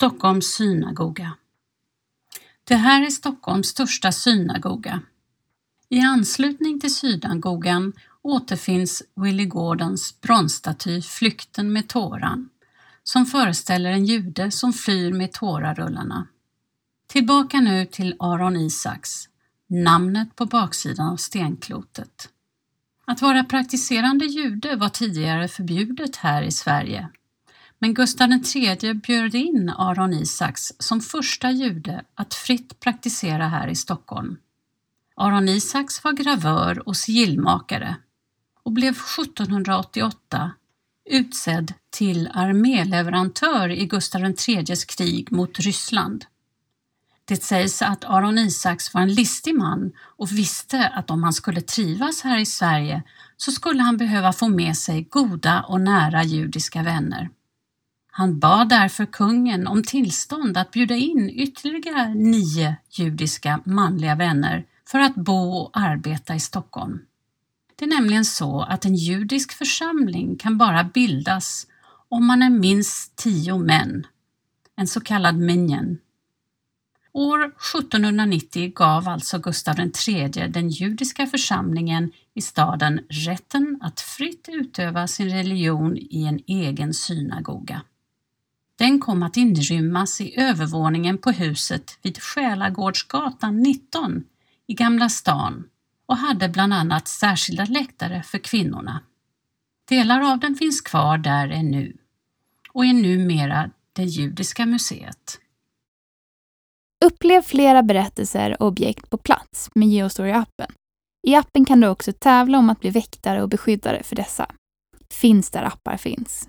Stockholms synagoga. Det här är Stockholms största synagoga. I anslutning till synagogan återfinns Willy Gordons bronsstaty Flykten med tåran, som föreställer en jude som flyr med tårarullarna. Tillbaka nu till Aron Isaks, namnet på baksidan av stenklotet. Att vara praktiserande jude var tidigare förbjudet här i Sverige men Gustav III bjöd in Aron Isaks som första jude att fritt praktisera här i Stockholm. Aron Isaks var gravör och sigillmakare och blev 1788 utsedd till arméleverantör i Gustav IIIs krig mot Ryssland. Det sägs att Aron Isaks var en listig man och visste att om han skulle trivas här i Sverige så skulle han behöva få med sig goda och nära judiska vänner. Han bad därför kungen om tillstånd att bjuda in ytterligare nio judiska manliga vänner för att bo och arbeta i Stockholm. Det är nämligen så att en judisk församling kan bara bildas om man är minst tio män, en så kallad minyan. År 1790 gav alltså Gustav III den judiska församlingen i staden rätten att fritt utöva sin religion i en egen synagoga. Den kom att inrymmas i övervåningen på huset vid Själagårdsgatan 19 i Gamla stan och hade bland annat särskilda läktare för kvinnorna. Delar av den finns kvar där ännu och är numera det judiska museet. Upplev flera berättelser och objekt på plats med Geostory-appen. I appen kan du också tävla om att bli väktare och beskyddare för dessa. Finns där appar finns.